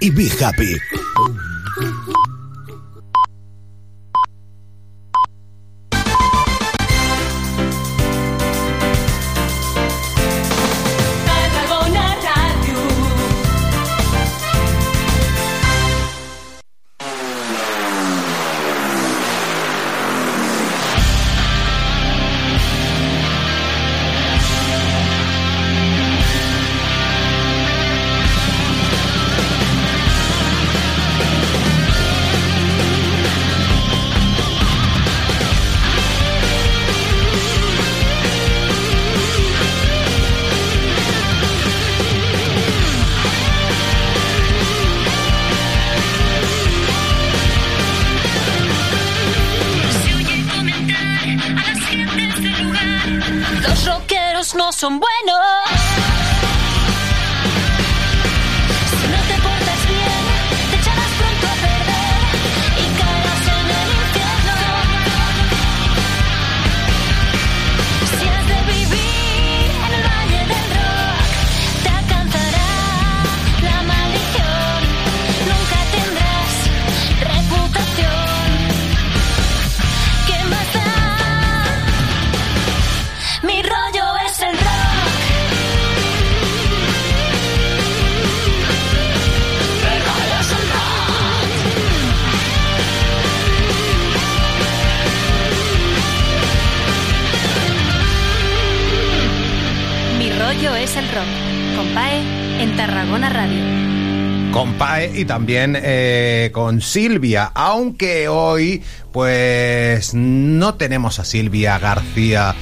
y be happy. También eh, con Silvia, aunque hoy pues no tenemos a Silvia García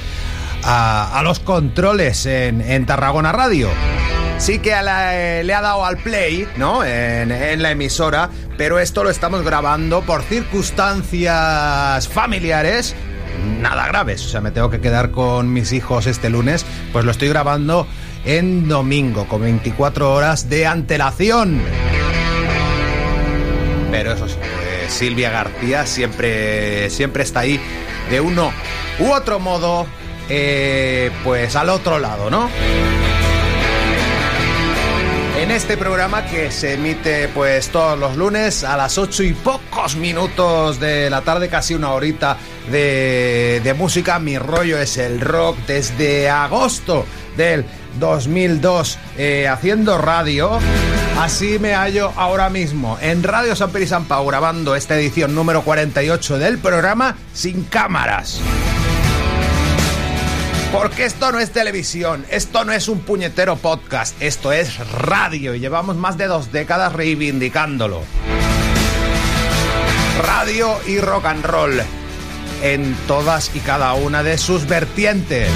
a, los controles en, Tarragona Radio. Sí que le ha dado al play, ¿no? En, en, la emisora, pero esto lo estamos grabando por circunstancias familiares, nada graves. O sea, me tengo que quedar con mis hijos este lunes, pues lo estoy grabando en domingo, con 24 horas de antelación. Pero eso sí, pues, Silvia García siempre, siempre está ahí de uno u otro modo, eh, pues al otro lado, ¿no? En este programa que se emite pues todos los lunes a las 8 y pocos minutos de la tarde, casi una horita de música, mi rollo es el rock desde agosto del 2002 eh, haciendo radio. Así me hallo ahora mismo en Radio San Peri San Pau grabando esta edición número 48 del programa sin cámaras. Porque esto no es televisión, esto no es un puñetero podcast, esto es radio y llevamos más de dos décadas reivindicándolo. Radio y rock and roll en todas y cada una de sus vertientes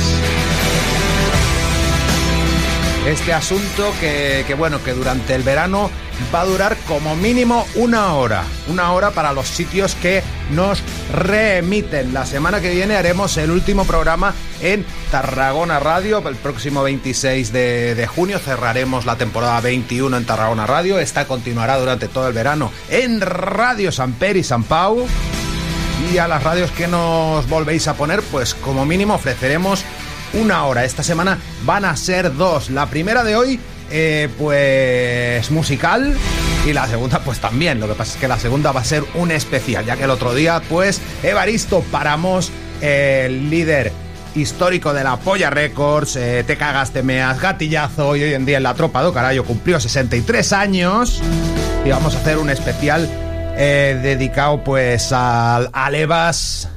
este asunto que, bueno, que durante el verano va a durar como mínimo una hora. Una hora para los sitios que nos remiten. La semana que viene haremos el último programa en Tarragona Radio. El próximo 26 de, de, junio cerraremos la temporada 21 en Tarragona Radio. Esta continuará durante todo el verano en Radio San y San Pau. Y a las radios que nos volvéis a poner, pues como mínimo ofreceremos una hora. Esta semana van a ser dos. La primera de hoy, eh, pues musical. Y la segunda, pues también. Lo que pasa es que la segunda va a ser un especial, ya que el otro día, pues, Evaristo Paramos, el líder histórico de la Polla Records, eh, Te cagas, te meas, gatillazo, y hoy en día en la tropa do carayo cumplió 63 años. Y vamos a hacer un especial eh, dedicado, pues, al, al Evas,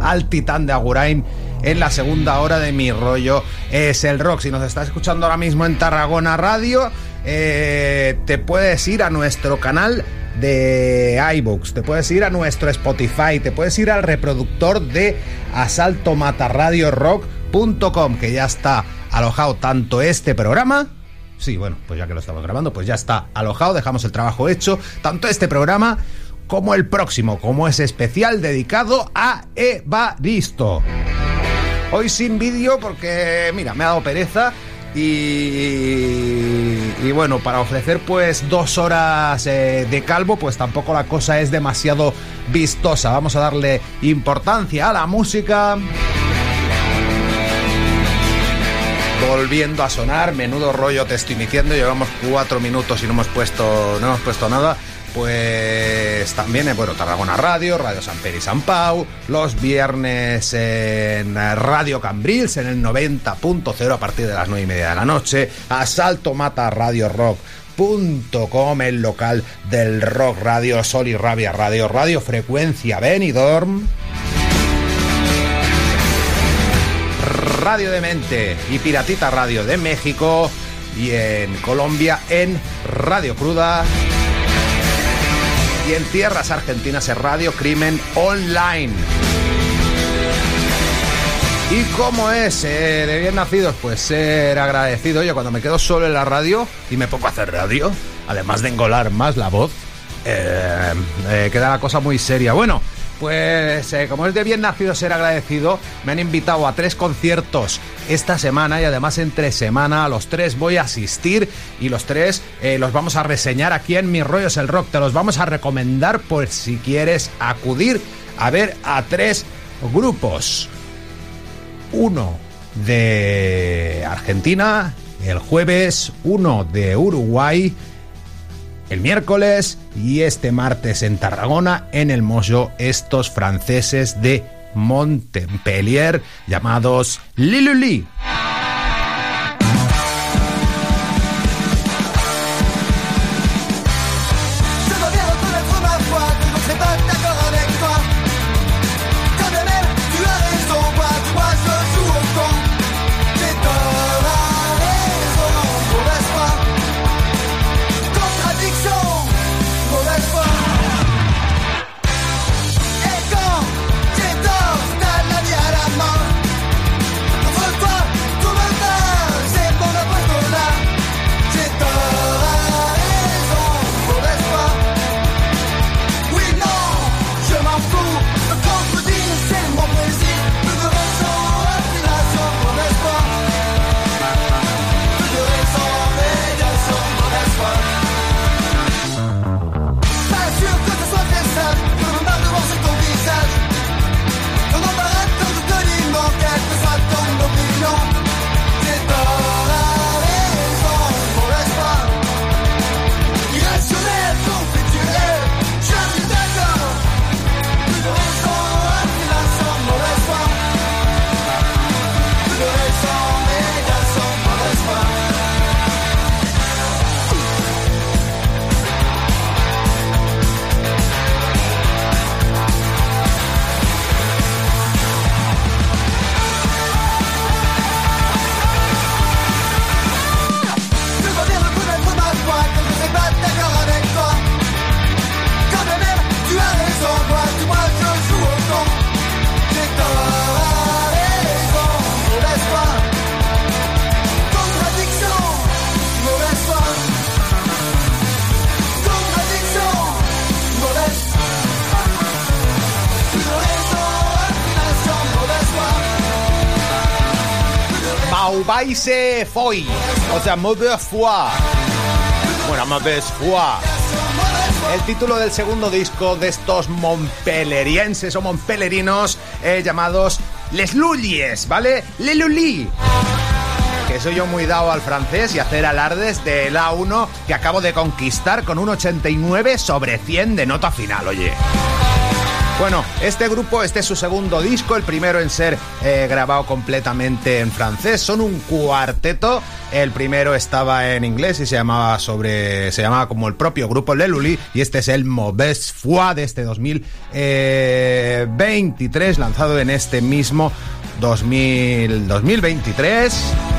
al titán de Agurain en la segunda hora de mi rollo es el rock. Si nos estás escuchando ahora mismo en Tarragona Radio, eh, te puedes ir a nuestro canal de iBooks, te puedes ir a nuestro Spotify, te puedes ir al reproductor de asaltomatarradiorock.com, que ya está alojado tanto este programa. Sí, bueno, pues ya que lo estamos grabando, pues ya está alojado, dejamos el trabajo hecho, tanto este programa como el próximo, como es especial dedicado a Evaristo. Hoy sin vídeo porque, mira, me ha dado pereza. Y, y, bueno, para ofrecer pues dos horas eh, de calvo, pues tampoco la cosa es demasiado vistosa. Vamos a darle importancia a la música. volviendo a sonar. Menudo rollo te estoy diciendo. Llevamos cuatro minutos y no hemos puesto, no hemos puesto nada. Pues también, bueno, Tarragona Radio, Radio San Peri y San Pau, los viernes en Radio Cambrils en el 90.0 a partir de las 9 y media de la noche, Asalto Mata Radio Rock el local del rock radio Sol y Rabia Radio, Radio Frecuencia Benidorm, Radio de Mente y Piratita Radio de México y en Colombia en Radio Cruda y en tierras argentinas en Radio Crimen Online. ¿Y cómo es eh, de bien nacidos? Pues ser agradecido. Yo cuando me quedo solo en la radio y me pongo a hacer radio, además de engolar más la voz, eh, eh, queda la cosa muy seria. Bueno, pues como es de bien nacido ser agradecido, me han invitado a tres conciertos esta semana y además entre semana a los tres voy a asistir y los tres los vamos a reseñar aquí en Mis Rollos el Rock. Te los vamos a recomendar por si quieres acudir a ver a tres grupos uno de Argentina el jueves, uno de Uruguay el miércoles y este martes en Tarragona en el Mojo estos franceses de Montpellier llamados Liluli. Foi, o sea, mauvaise foi. Bueno, mauvaise foi. El título del segundo disco de estos montpelerienses o montpelerinos eh, llamados Les Lullies, ¿vale? Le Lully que soy yo muy dado al francés y hacer alardes del A1 que acabo de conquistar con un 89 sobre 100 de nota final, oye. Bueno, este grupo, este es su segundo disco, el primero en ser eh, grabado completamente en francés. Son un cuarteto. El primero estaba en inglés y se llamaba sobre, se llamaba como el propio grupo Leluli y este es el Mauvaise Foi de este 2023 lanzado en este mismo 2000, 2023.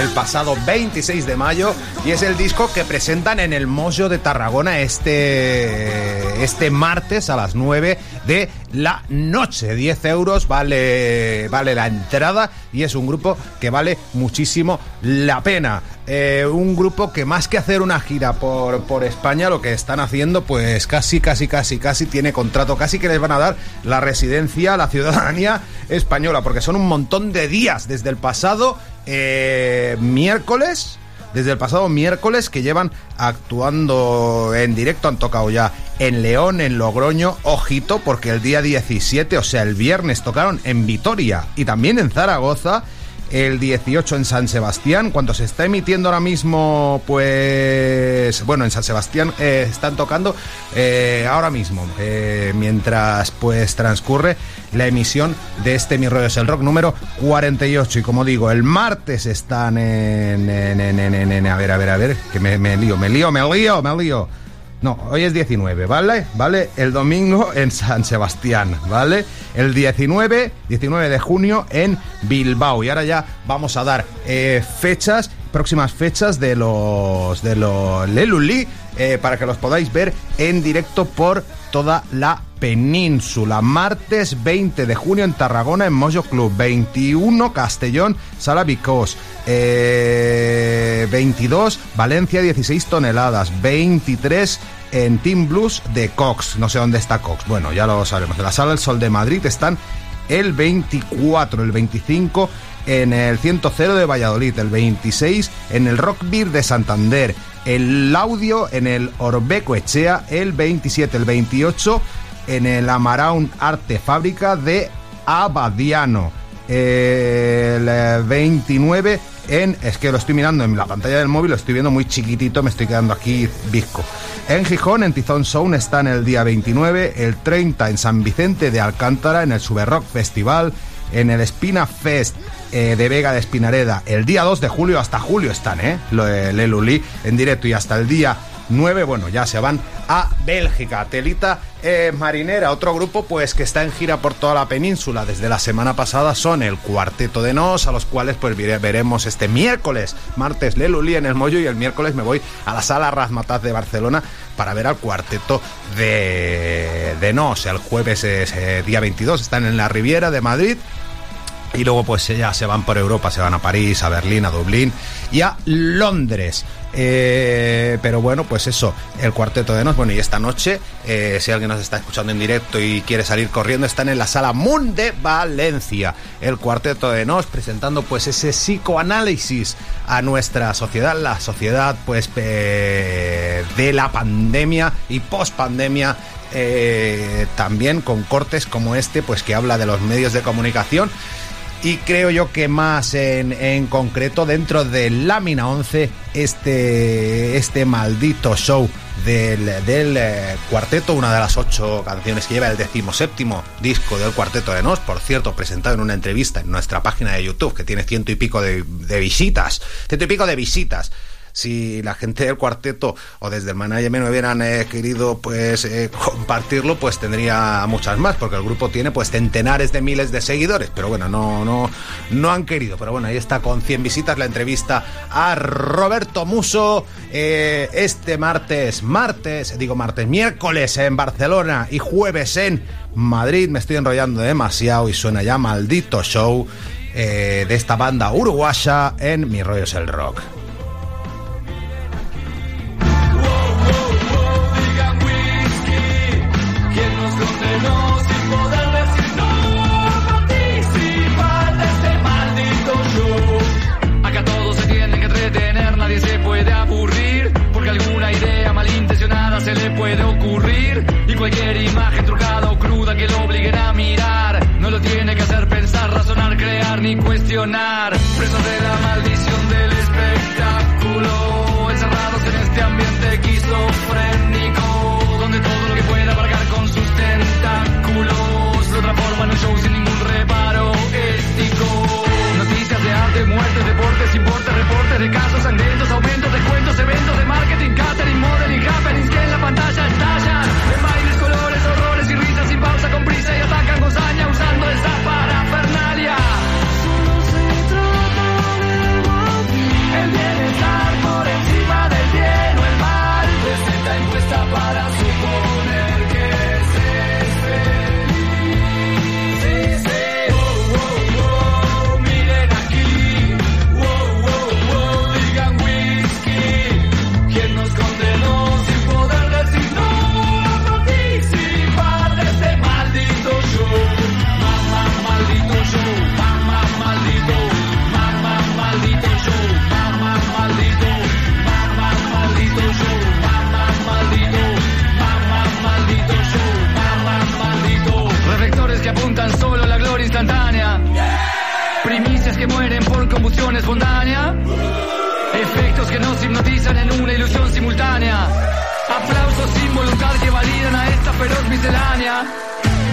El pasado 26 de mayo y es el disco que presentan en el Mojo de Tarragona este, este martes a las 9 de la noche. 10 euros vale, vale la entrada y es un grupo que vale muchísimo la pena. Eh, un grupo que más que hacer una gira por, por España, lo que están haciendo, pues casi, casi, casi, casi tiene contrato, casi que les van a dar la residencia, la ciudadanía española, porque son un montón de días desde el pasado eh, miércoles desde el pasado miércoles que llevan actuando en directo. Han tocado ya en León, en Logroño, ojito, porque el día 17, o sea, el viernes, tocaron en Vitoria y también en Zaragoza el 18 en San Sebastián. Cuando se está emitiendo ahora mismo, pues bueno, en San Sebastián eh, están tocando eh, ahora mismo, eh, mientras pues transcurre la emisión de este Mi Rollo es el Rock número 48. Y como digo, el martes están en, en, a ver, a ver, a ver, que me, me lío, me lío, me lío, me lío. No, hoy es 19, ¿vale? ¿Vale? El domingo en San Sebastián, ¿vale? El 19, 19 de junio en Bilbao. Y ahora ya vamos a dar eh, fechas, próximas fechas de los de los Leluli eh, para que los podáis ver en directo por toda la península. Martes 20 de junio en Tarragona en Mojo Club. 21 Castellón, Sala Vicós. 22 eh, Valencia 16 toneladas. 23 en Team Blues de Cox. No sé dónde está Cox. Bueno, ya lo sabemos. De la Sala del Sol de Madrid están el 24, el 25 en el 100 de Valladolid, el 26 en el Rock Beer de Santander, el Audio en el Orbeco Echea, el 27, el 28 en el Amaraun Arte Fábrica de Abadiano, el 29 en, es que lo estoy mirando en la pantalla del móvil, lo estoy viendo muy chiquitito, me estoy quedando aquí visco. En Gijón, en Tizón Sound, están el día 29, el 30 en San Vicente de Alcántara, en el Super Rock Festival, en el Espina Fest eh, de Vega de Espinareda, el día 2 de julio, hasta julio están, ¿eh? Leluli en directo y hasta el día 9, bueno, ya se van a Bélgica. Telita Marinera, otro grupo pues que está en gira por toda la península desde la semana pasada son el Cuarteto de Nos, a los cuales pues veremos este miércoles, martes Leluli en el Mollo y el miércoles me voy a la sala Razmataz de Barcelona para ver al Cuarteto de, de Nos. El jueves es eh, día 22, están en la Riviera de Madrid y luego pues ya se van por Europa, se van a París, a Berlín, a Dublín y a Londres. Eh, pero bueno, pues eso, el cuarteto de Nos. Bueno, y esta noche, eh, si alguien nos está escuchando en directo y quiere salir corriendo, están en la sala Moon de Valencia. El cuarteto de Nos presentando pues ese psicoanálisis a nuestra sociedad, la sociedad pues de la pandemia y post pandemia. Eh, también con cortes como este, pues que habla de los medios de comunicación y creo yo que más en, concreto dentro de Lámina 11 este, este maldito show del, eh, cuarteto, una de las ocho canciones que lleva el decimoséptimo disco del cuarteto de Nos, por cierto, presentado en una entrevista en nuestra página de YouTube que tiene ciento y pico de, de visitas, ciento y pico de visitas si la gente del cuarteto o desde el management hubieran eh, querido pues eh, compartirlo, pues tendría muchas más, porque el grupo tiene pues centenares de miles de seguidores, pero bueno, no, no, no han querido. Pero bueno, ahí está con 100 visitas la entrevista a Roberto Muso eh, este martes, martes, digo martes, miércoles en Barcelona y jueves en Madrid. Me estoy enrollando demasiado y suena ya maldito show. de esta banda uruguaya en Mi Rollo es el Rock. nada feroz miscelánea.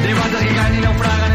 Debates que caen y naufragan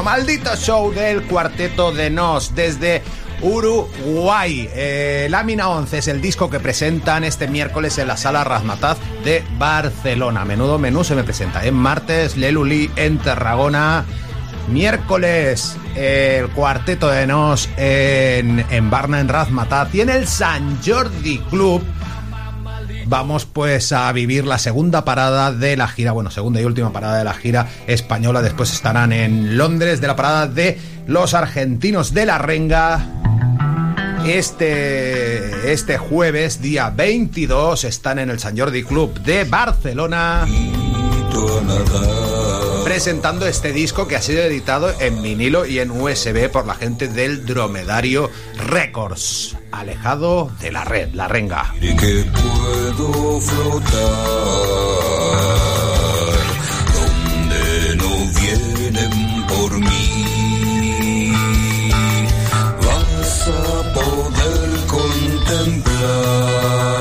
Maldito show del cuarteto de Nos desde Uruguay. Eh, Lámina 11 es el disco que presentan este miércoles en la sala Razmataz de Barcelona. Menudo menú se me presenta. En martes, Leluli en Tarragona. Miércoles, el cuarteto de Nos en, en Barna, en Razmataz. Y en el San Jordi Club vamos pues a vivir la segunda parada de la gira, bueno, segunda y última parada de la gira española. Después estarán en Londres de la parada de los argentinos de la Renga. Este, este jueves, día 22, están en el San Jordi Club de Barcelona presentando este disco que ha sido editado en vinilo y en USB por la gente del Dromedario Records. Alejado de la red, la renga. y que puedo flotar donde no vienen por mí. Vas a poder contemplar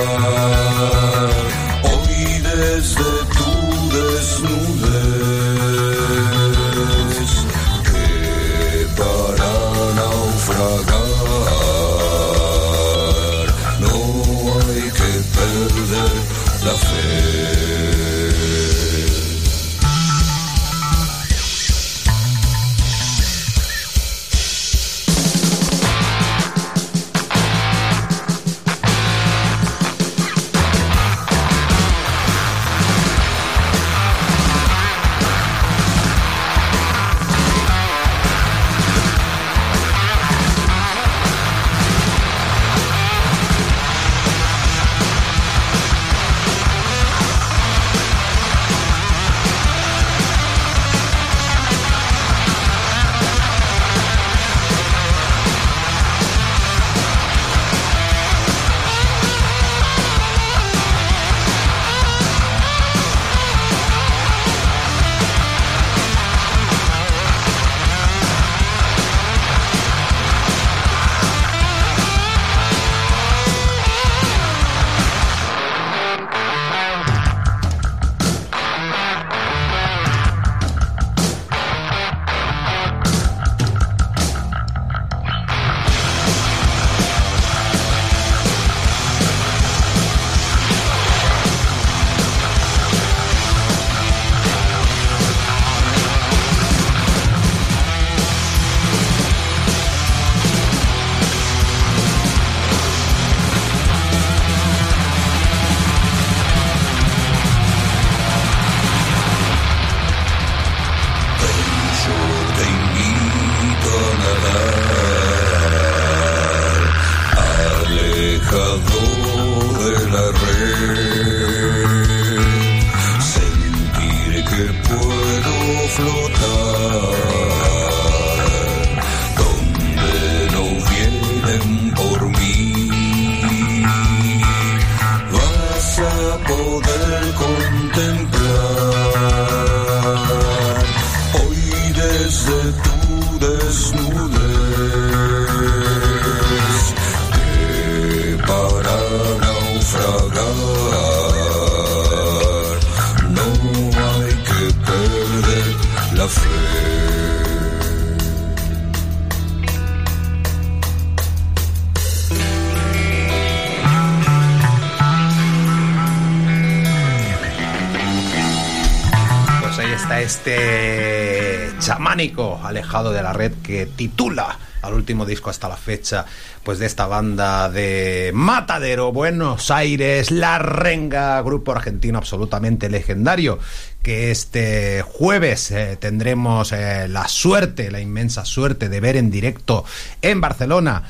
Este chamánico alejado de la red que titula al último disco hasta la fecha pues de esta banda de Matadero, Buenos Aires, La Renga, grupo argentino absolutamente legendario que este jueves eh, tendremos eh, la suerte, la inmensa suerte de ver en directo en Barcelona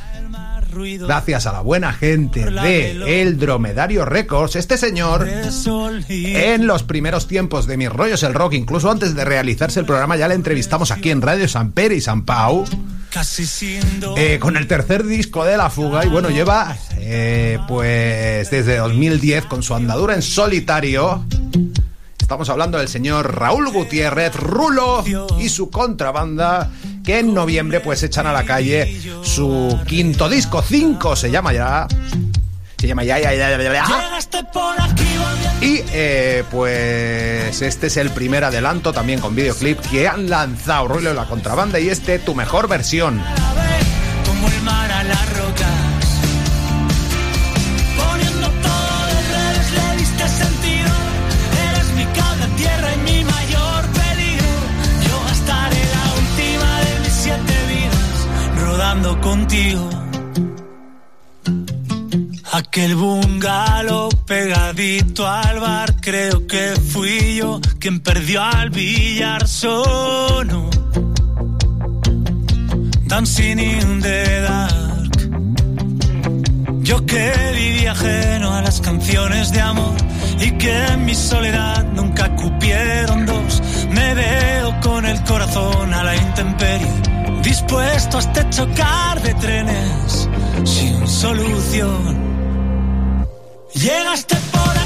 gracias a la buena gente de El Dromedario Records, este señor en los primeros tiempos de Mis Rollos el Rock, incluso antes de realizarse el programa, ya le entrevistamos aquí en Radio San Pere y San Pau. eh, con el tercer disco de La Fuga y bueno, lleva eh, pues desde 2010 con su andadura en solitario. Estamos hablando del señor Raúl Gutiérrez, Rulo y su contrabanda en noviembre pues echan a la calle su quinto disco, 5 se llama ya. Se llama ya, ya, ya, ya. Y eh, pues este es el primer adelanto también con videoclip que han lanzado Rulo y la contrabanda y este tu mejor versión. como el mar a las Aquel bungalow pegadito al bar, creo que fui yo quien perdió al billar solo. Dancing in the dark. Yo que viví ajeno a las canciones de amor y que en mi soledad nunca cupieron dos. Me veo con el corazón a la intemperie, dispuesto hasta este chocar de trenes sin solución. Llegaste por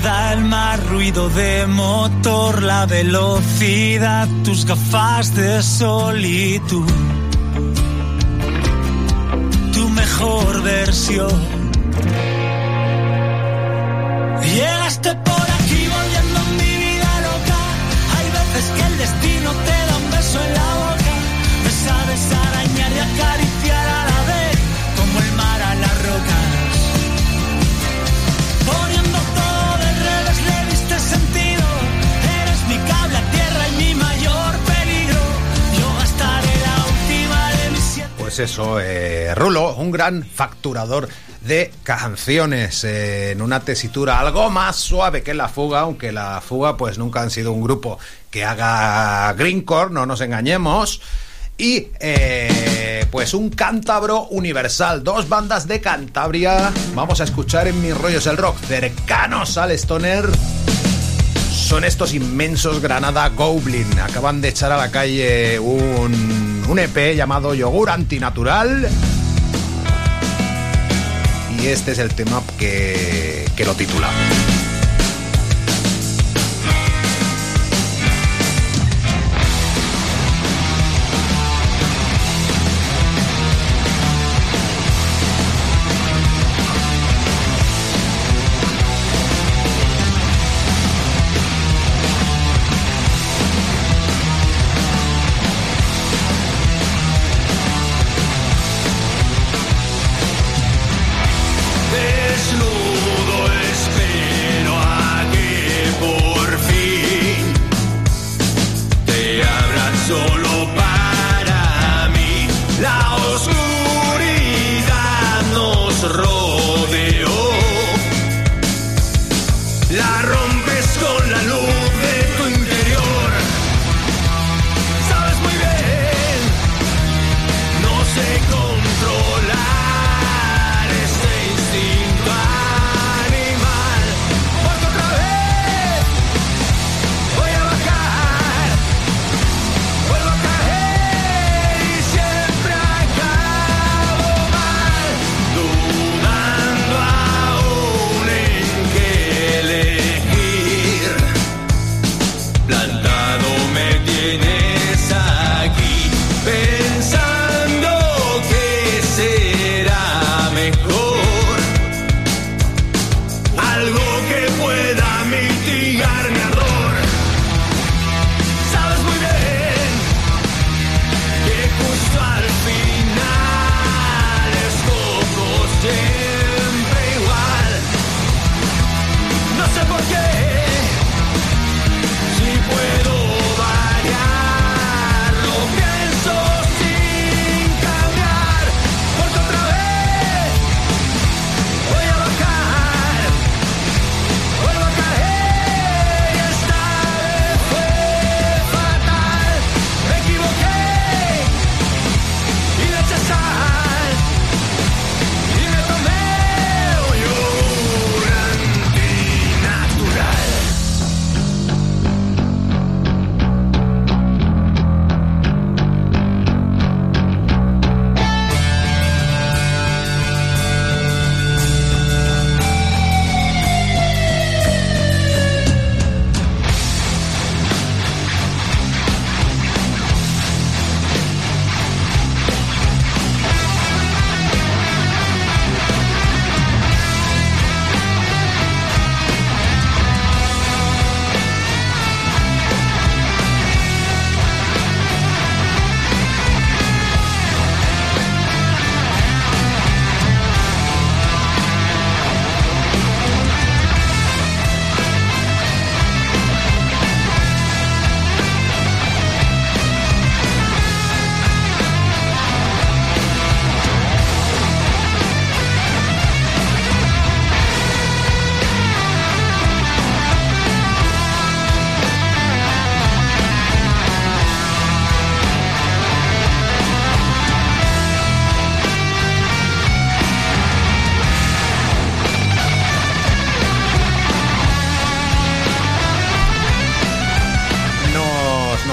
izquierda el mar, ruido de motor, la velocidad, tus gafas de solitud. Tu mejor versión. Eso, eh, Rulo, un gran facturador de canciones eh, en una tesitura algo más suave que la fuga, aunque la fuga pues nunca han sido un grupo que haga greencore, no nos engañemos. Y eh, pues un cántabro universal, dos bandas de Cantabria. Vamos a escuchar en mis rollos el rock cercanos al stoner. Son estos inmensos Granada Goblin. Acaban de echar a la calle un, un EP llamado Yogur Antinatural. Y este es el tema que, que lo titula.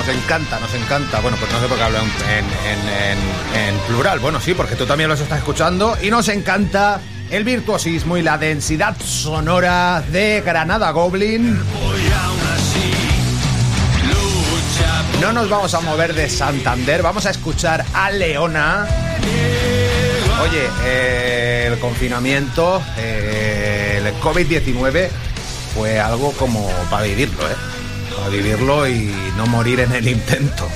Nos, encanta, nos encanta. Bueno, pues no sé por qué hablo en, plural. Bueno, sí, porque tú también los estás escuchando. Y nos encanta el virtuosismo y la densidad sonora de Granada Goblin. No nos vamos a mover de Santander, vamos a escuchar a Leona. Oye, eh, el confinamiento, eh, el COVID-19 fue algo como para vivirlo, ¿eh? Para vivirlo y no morir en el intento.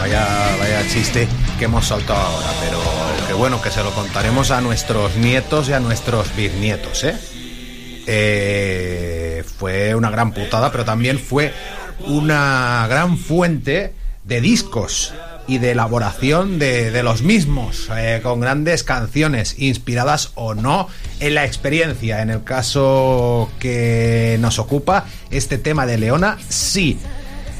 Vaya, vaya chiste que hemos soltado ahora, pero qué bueno que se lo contaremos a nuestros nietos y a nuestros bisnietos, ¿eh? Eh, fue una gran putada, pero también fue una gran fuente de discos y de elaboración de, de los mismos, eh, con grandes canciones, inspiradas o no en la experiencia. En el caso que nos ocupa, este tema de Leona, sí.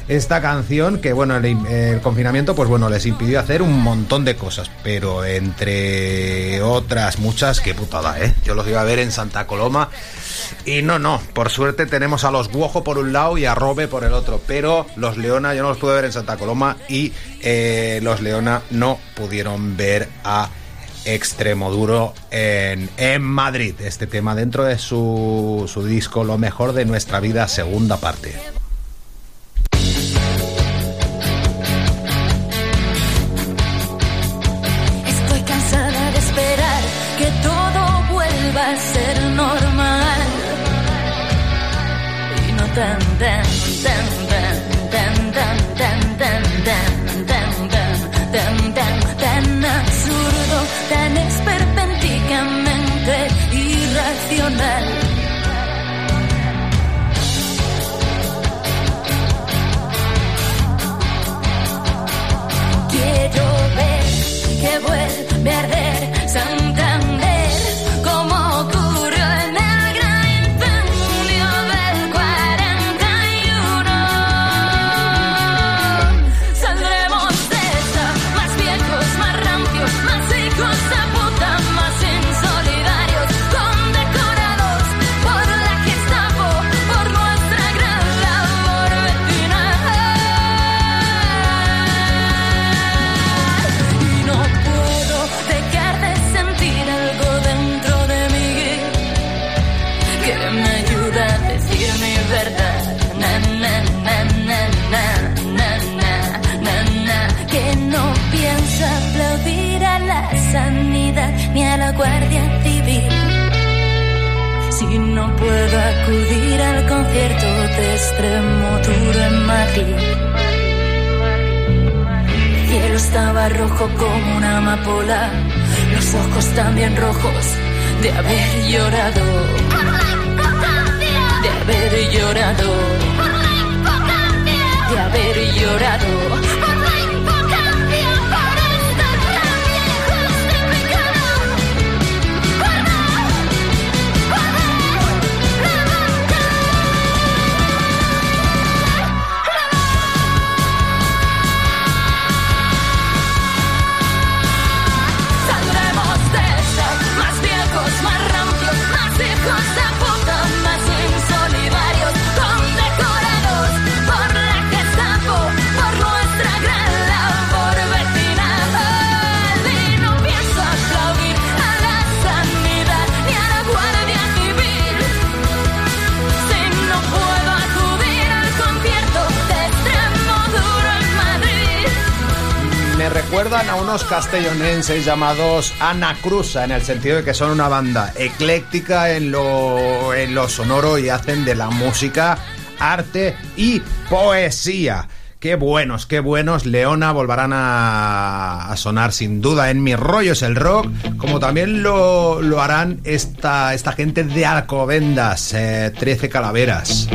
Esta canción que, bueno, el, el confinamiento, pues bueno, les impidió hacer un montón de cosas, pero entre otras muchas, qué putada, ¿eh? Yo los iba a ver en Santa Coloma y no, no, por suerte tenemos a los Guojo por un lado y a Robe por el otro, pero los Leona yo no los pude ver en Santa Coloma y eh, los Leona no pudieron ver a Extremoduro en, en Madrid. Este tema dentro de su, su disco Lo mejor de nuestra vida, segunda parte. extremo duro en Madrid. El cielo estaba rojo como una amapola, los ojos también rojos de haber llorado. De haber llorado. De haber llorado. recuerdan a unos castellonenses llamados Anacruza, en el sentido de que son una banda ecléctica en lo, en lo sonoro y hacen de la música arte y poesía. Qué buenos, qué buenos. Leona volverán a, sonar sin duda en mi rollo es el rock, como también lo, lo harán esta, esta gente de Arcovendas, eh, 13 Calaveras.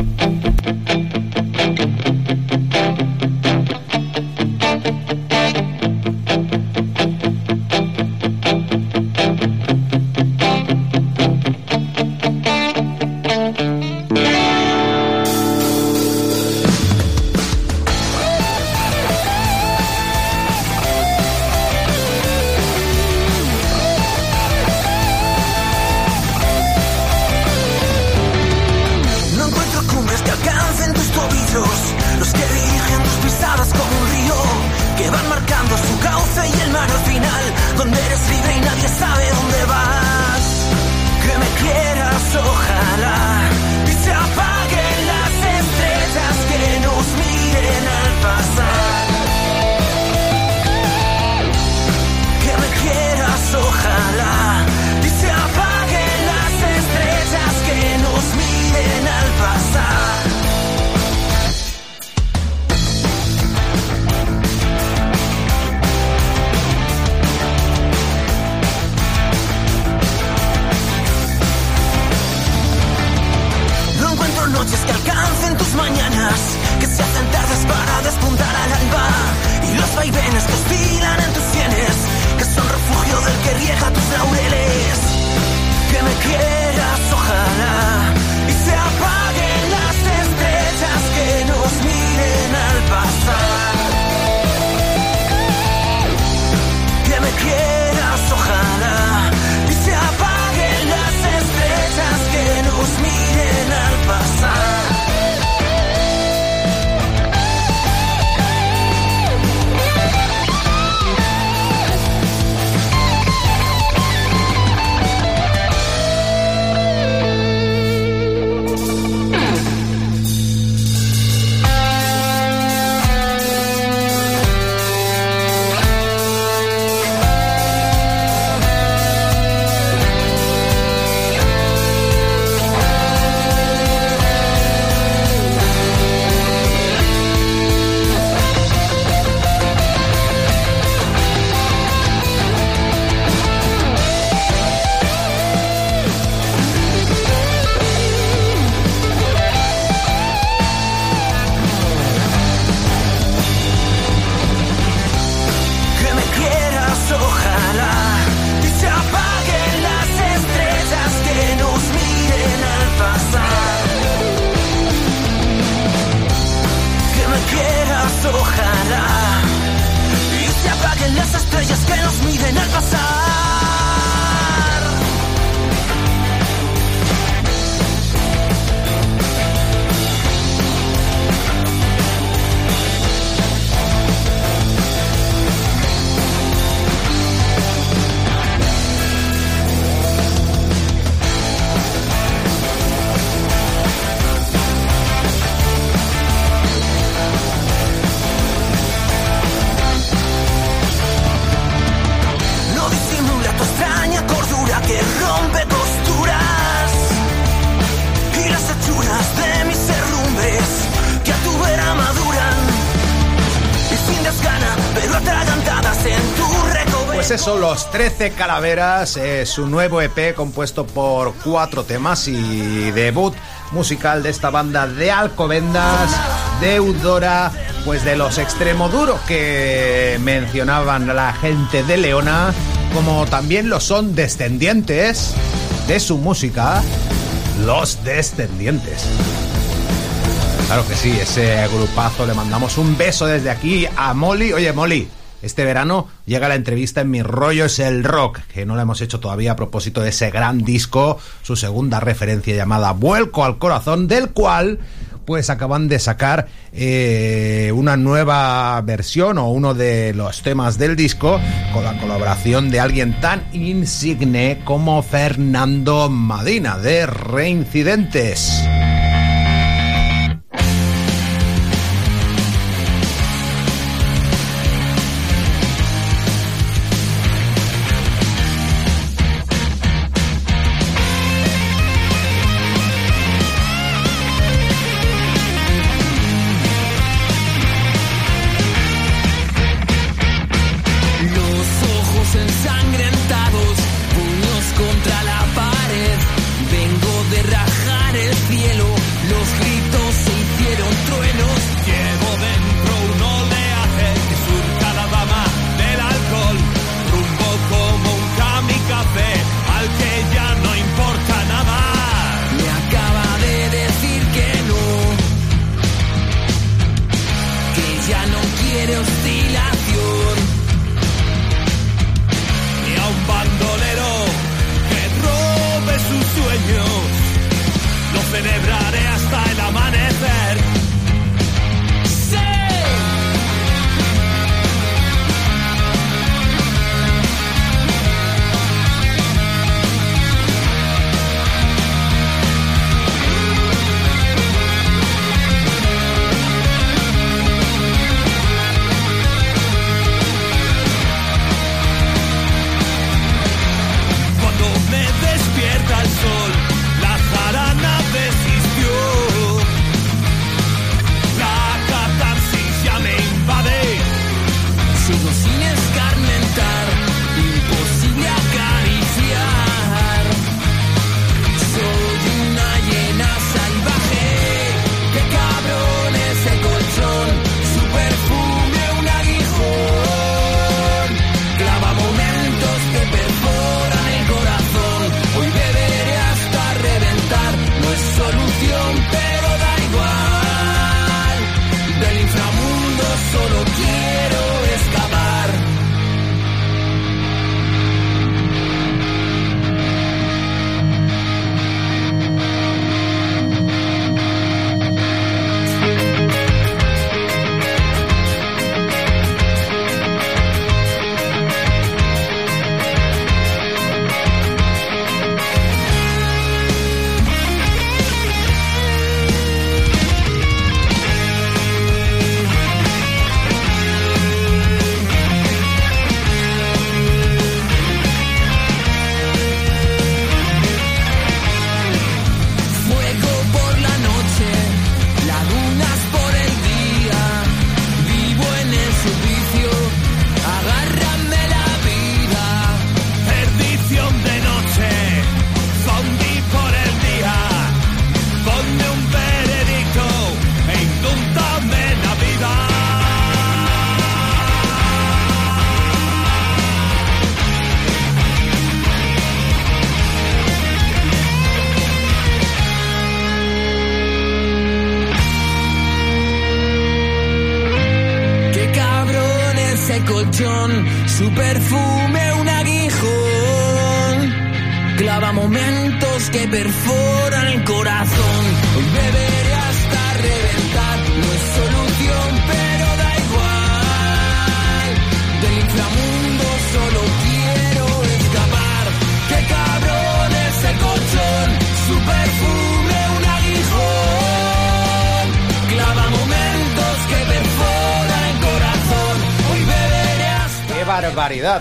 Eso, Los 13 Calaveras, es su nuevo EP compuesto por cuatro temas y debut musical de esta banda de Alcobendas, deudora pues de los extremoduros que mencionaban la gente de Leona, como también lo son descendientes de su música, los descendientes. Claro que sí, ese grupazo le mandamos un beso desde aquí a Molly. Oye, Molly, este verano llega la entrevista en Mi Rollo es el Rock, que no la hemos hecho todavía a propósito de ese gran disco, su segunda referencia llamada Vuelco al Corazón, del cual pues acaban de sacar eh, una nueva versión o uno de los temas del disco con la colaboración de alguien tan insigne como Fernando Madina de Reincidentes. ojos ensangrentados, puños contra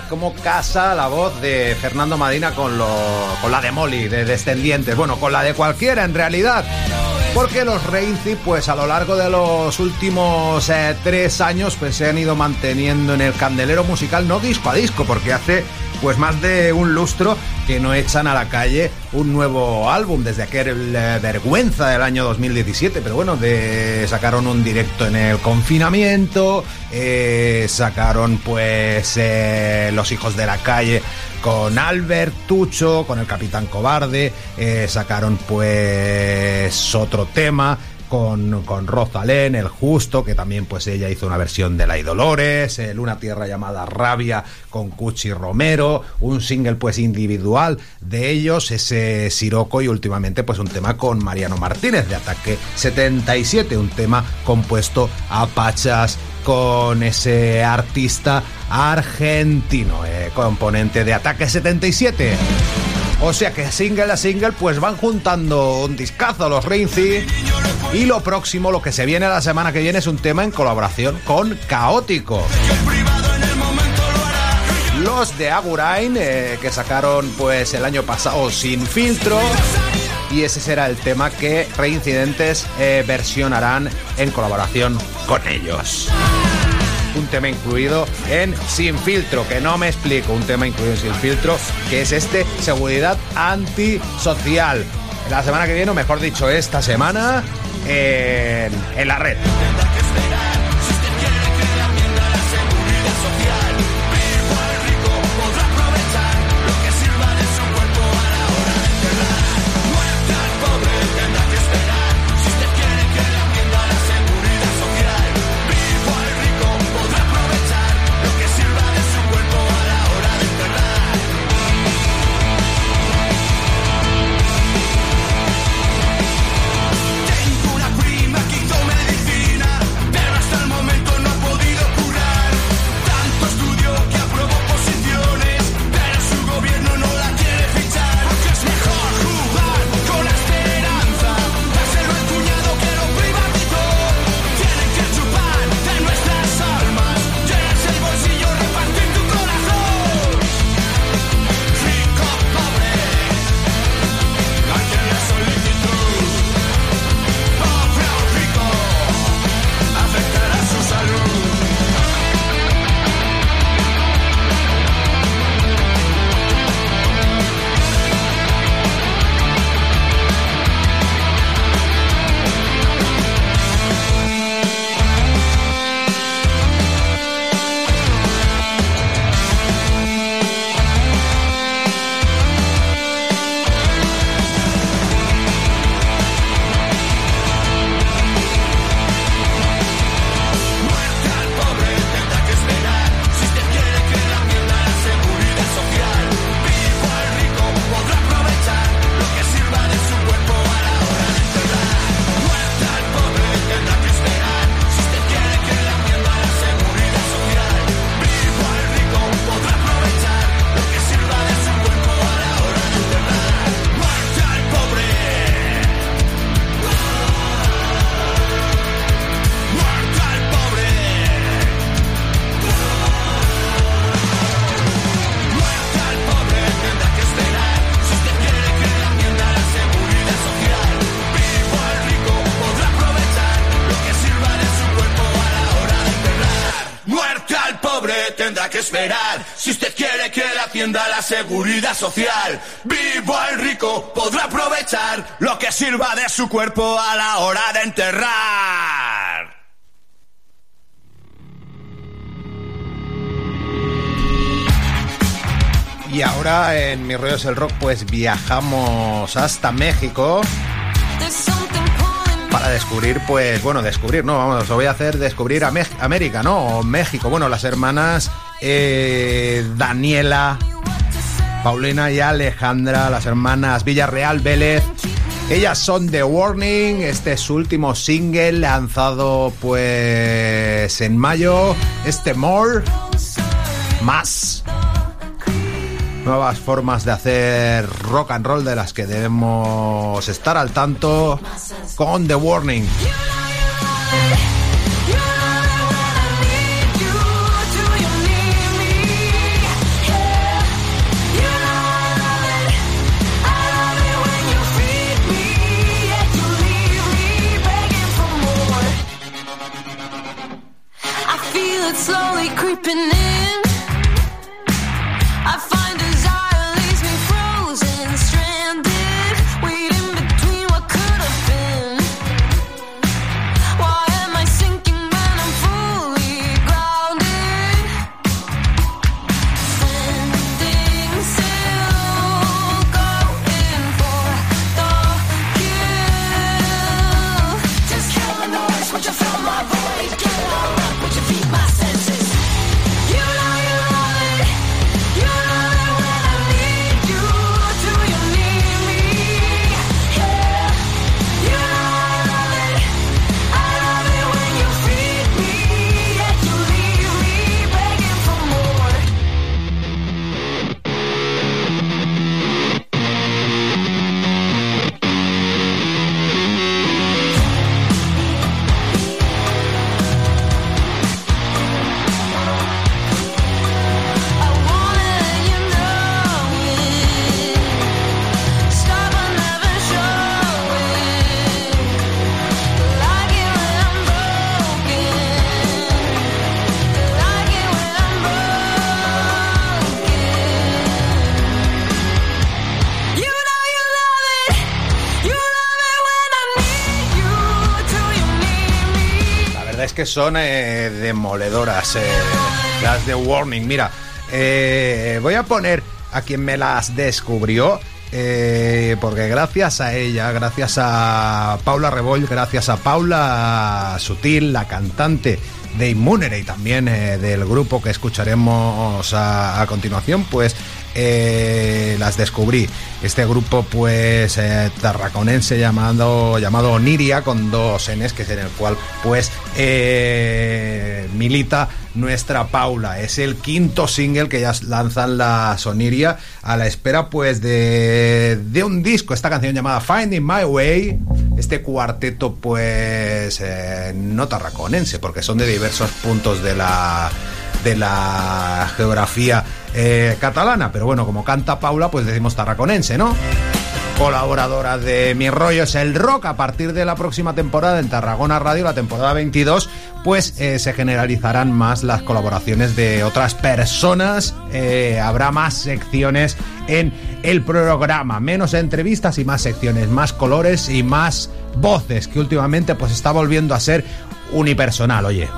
cómo casa la voz de Fernando Madina con, lo, con la de Molly, de Descendientes. Bueno, con la de cualquiera en realidad. porque los Reinci, pues a lo largo de los últimos eh, tres años, pues se han ido manteniendo en el candelero musical, no disco a disco, porque hace pues más de un lustro que no echan a la calle un nuevo álbum desde aquel eh, vergüenza del año 2017 pero bueno de, sacaron un directo en el confinamiento eh, sacaron pues eh, los hijos de la calle con Albert Tucho con el Capitán Cobarde eh, sacaron pues otro tema con, con Rosalén, El Justo, que también pues ella hizo una versión de La Dolores, el Una Tierra llamada Rabia con Cuchi Romero, un single pues individual de ellos, ese Siroco y últimamente pues un tema con Mariano Martínez de Ataque 77, un tema compuesto a pachas con ese artista argentino, eh, componente de Ataque 77. O sea que single a single pues van juntando un discazo los Reinci y lo próximo, lo que se viene la semana que viene es un tema en colaboración con Caótico. Los de Agurain eh, que sacaron pues el año pasado sin filtro. Y ese será el tema que Reincidentes eh, versionarán en colaboración con ellos un tema incluido en Sin Filtro, que no me explico, un tema incluido en Sin Filtro, que es este Seguridad Antisocial. La semana que viene, o mejor dicho, esta semana, en, en la red. Seguridad social, vivo al rico podrá aprovechar lo que sirva de su cuerpo a la hora de enterrar. Y ahora en Mi Rollo es el Rock pues viajamos hasta México para descubrir pues, bueno, descubrir, no, vamos, os voy a hacer descubrir a América, ¿no? O México, bueno, las hermanas eh, Daniela, Paulina y Alejandra, las hermanas Villarreal Vélez. Ellas son The Warning, este es su último single lanzado pues en mayo, este More, más nuevas formas de hacer rock and roll de las que debemos estar al tanto con The Warning. creeping in. Son eh, demoledoras, eh, las de Warning. Mira, eh, voy a poner a quien me las descubrió. porque gracias a ella, gracias a Paula Reboll, gracias a Paula Sutil, la cantante de Immunere y también del grupo que escucharemos a, continuación, pues eh, las descubrí. Este grupo, pues, eh, tarraconense llamado, llamado Oniria, con dos Ns, que es en el cual, pues, eh, milita nuestra Paula. Es el quinto single que ya lanzan la Soniria a la espera, pues, de, de un disco. Esta canción llamada Finding My Way. Este cuarteto, pues, no tarraconense, porque son de diversos puntos de la de la geografía eh, catalana, pero bueno, como canta Paula, pues decimos tarraconense, ¿no? Colaboradora de Mi Rollo es el Rock, a partir de la próxima temporada en Tarragona Radio, la temporada 22, pues eh, se generalizarán más las colaboraciones de otras personas, eh, habrá más secciones en el programa, menos entrevistas y más secciones, más colores y más voces, que últimamente pues está volviendo a ser unipersonal, oye.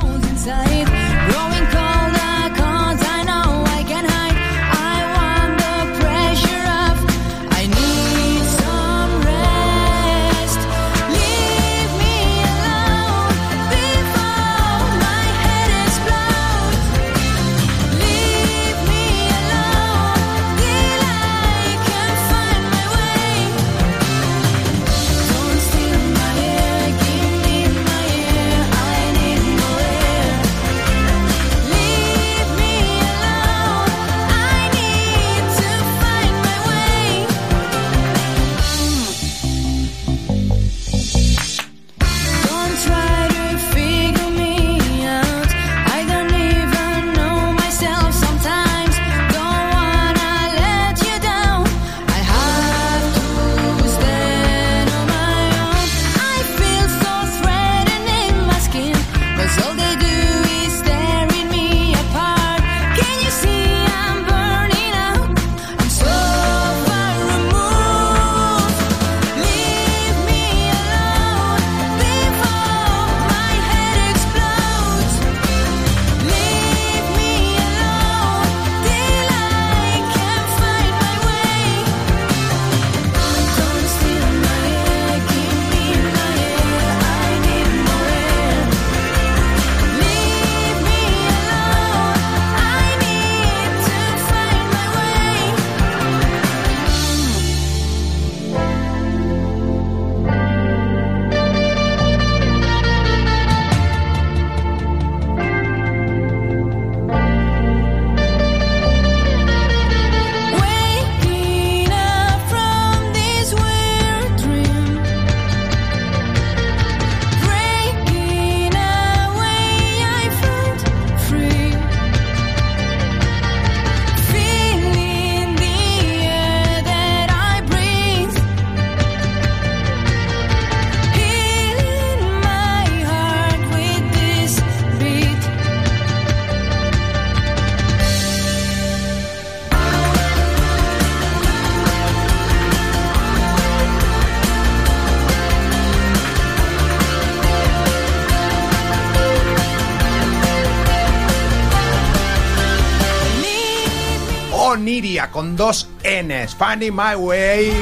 Con dos Ns. Finding My Way.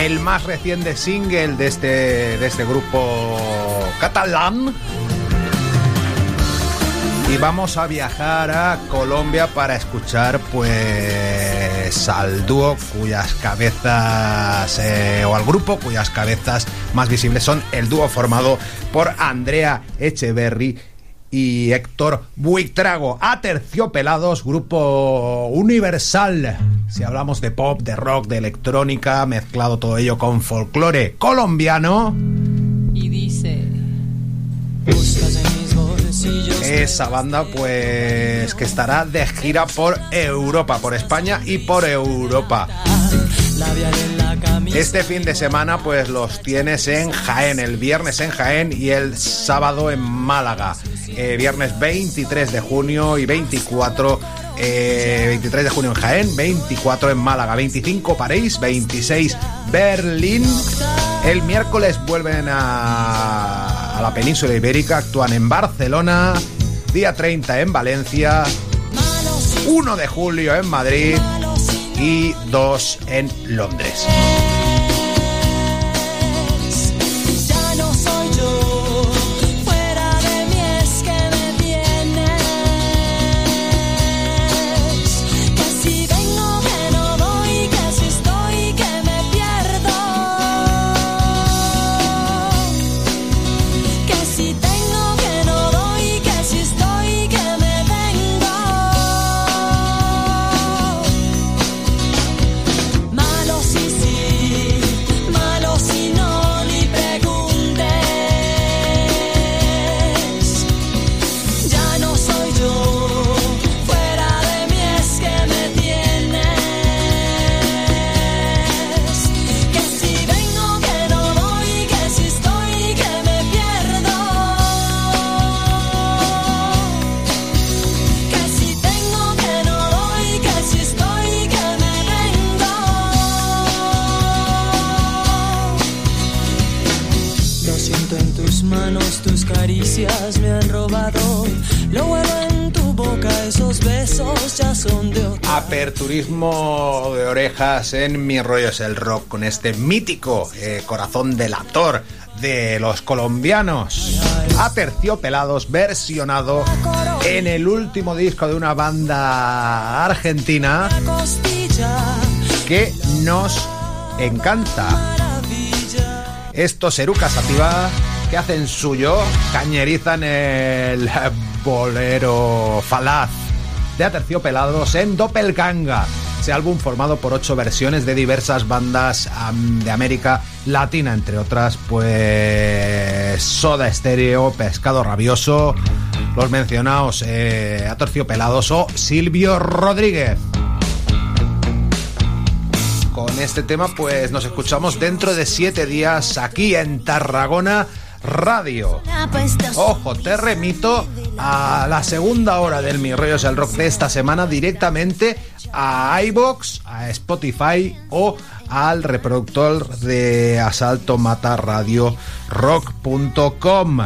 El más reciente single de este, de este grupo catalán. Y vamos a viajar a Colombia para escuchar pues al dúo cuyas cabezas eh, o al grupo cuyas cabezas más visibles son el dúo formado por Andrea Echeverry y Héctor Buitrago. Aterciopelados, grupo universal. Si hablamos de pop, de rock, de electrónica, mezclado todo ello con folclore colombiano. Y dice. Esa banda pues que estará de gira por Europa, por España y por Europa. Este fin de semana pues los tienes en Jaén, el viernes en Jaén y el sábado en Málaga. Eh, viernes 23 de junio y 24 eh, 23 de junio en Jaén, 24 en Málaga, 25 París, 26 Berlín. El miércoles vuelven a, a la península ibérica, actúan en Barcelona, día 30 en Valencia, 1 de julio en Madrid y 2 en Londres. Aperturismo de orejas en Mi Rollo es el Rock con este mítico eh, corazón delator de los colombianos. Aterciopelados versionado en el último disco de una banda argentina que nos encanta. maravilla. Estos Eruca Sativa que hacen suyo, cañerizan el bolero falaz de Aterciopelados en Doppelganga. Ese álbum formado por ocho versiones de diversas bandas de América Latina, entre otras, pues Soda Stereo, Pescado Rabioso, los mencionados eh, Aterciopelados o Silvio Rodríguez con este tema, pues nos escuchamos dentro de siete días aquí en Tarragona Radio. Ojo, te remito a la segunda hora del Mi Rollo es el Rock de esta semana directamente a iBox, a Spotify o al reproductor de Asalto Mata Radio Rock.com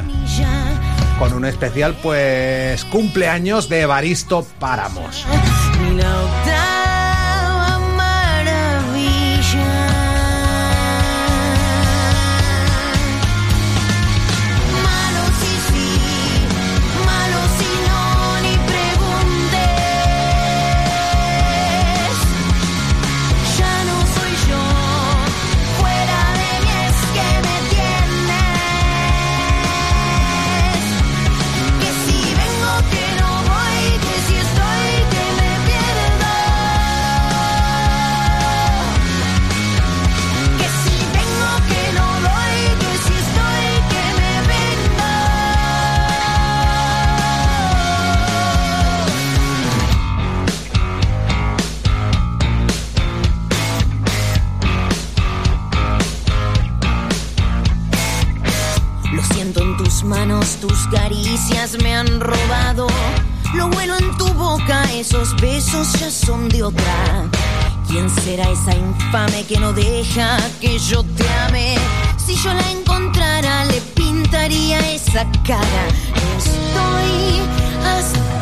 con un especial pues cumpleaños de Evaristo Páramos. Me han robado. Lo huelo en tu boca, esos besos ya son de otra. ¿Quién será esa infame que no deja que yo te ame? Si yo la encontrara, le pintaría esa cara. Estoy hasta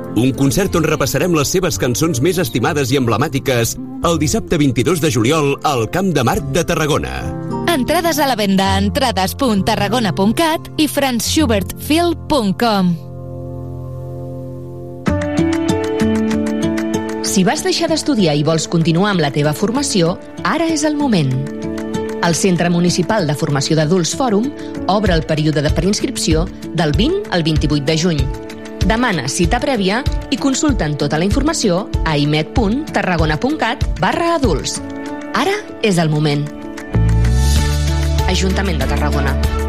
Un concert on repassarem les seves cançons més estimades i emblemàtiques el dissabte 22 de juliol al Camp de Marc de Tarragona. Entrades a la venda a entrades.tarragona.cat i franzschubertfil.com Si vas deixar d'estudiar i vols continuar amb la teva formació, ara és el moment. El Centre Municipal de Formació d'Adults Fòrum obre el període de preinscripció del 20 al 28 de juny. Demana cita prèvia i consulten tota la informació a imet.tarragona.cat barra adults. Ara és el moment. Ajuntament de Tarragona.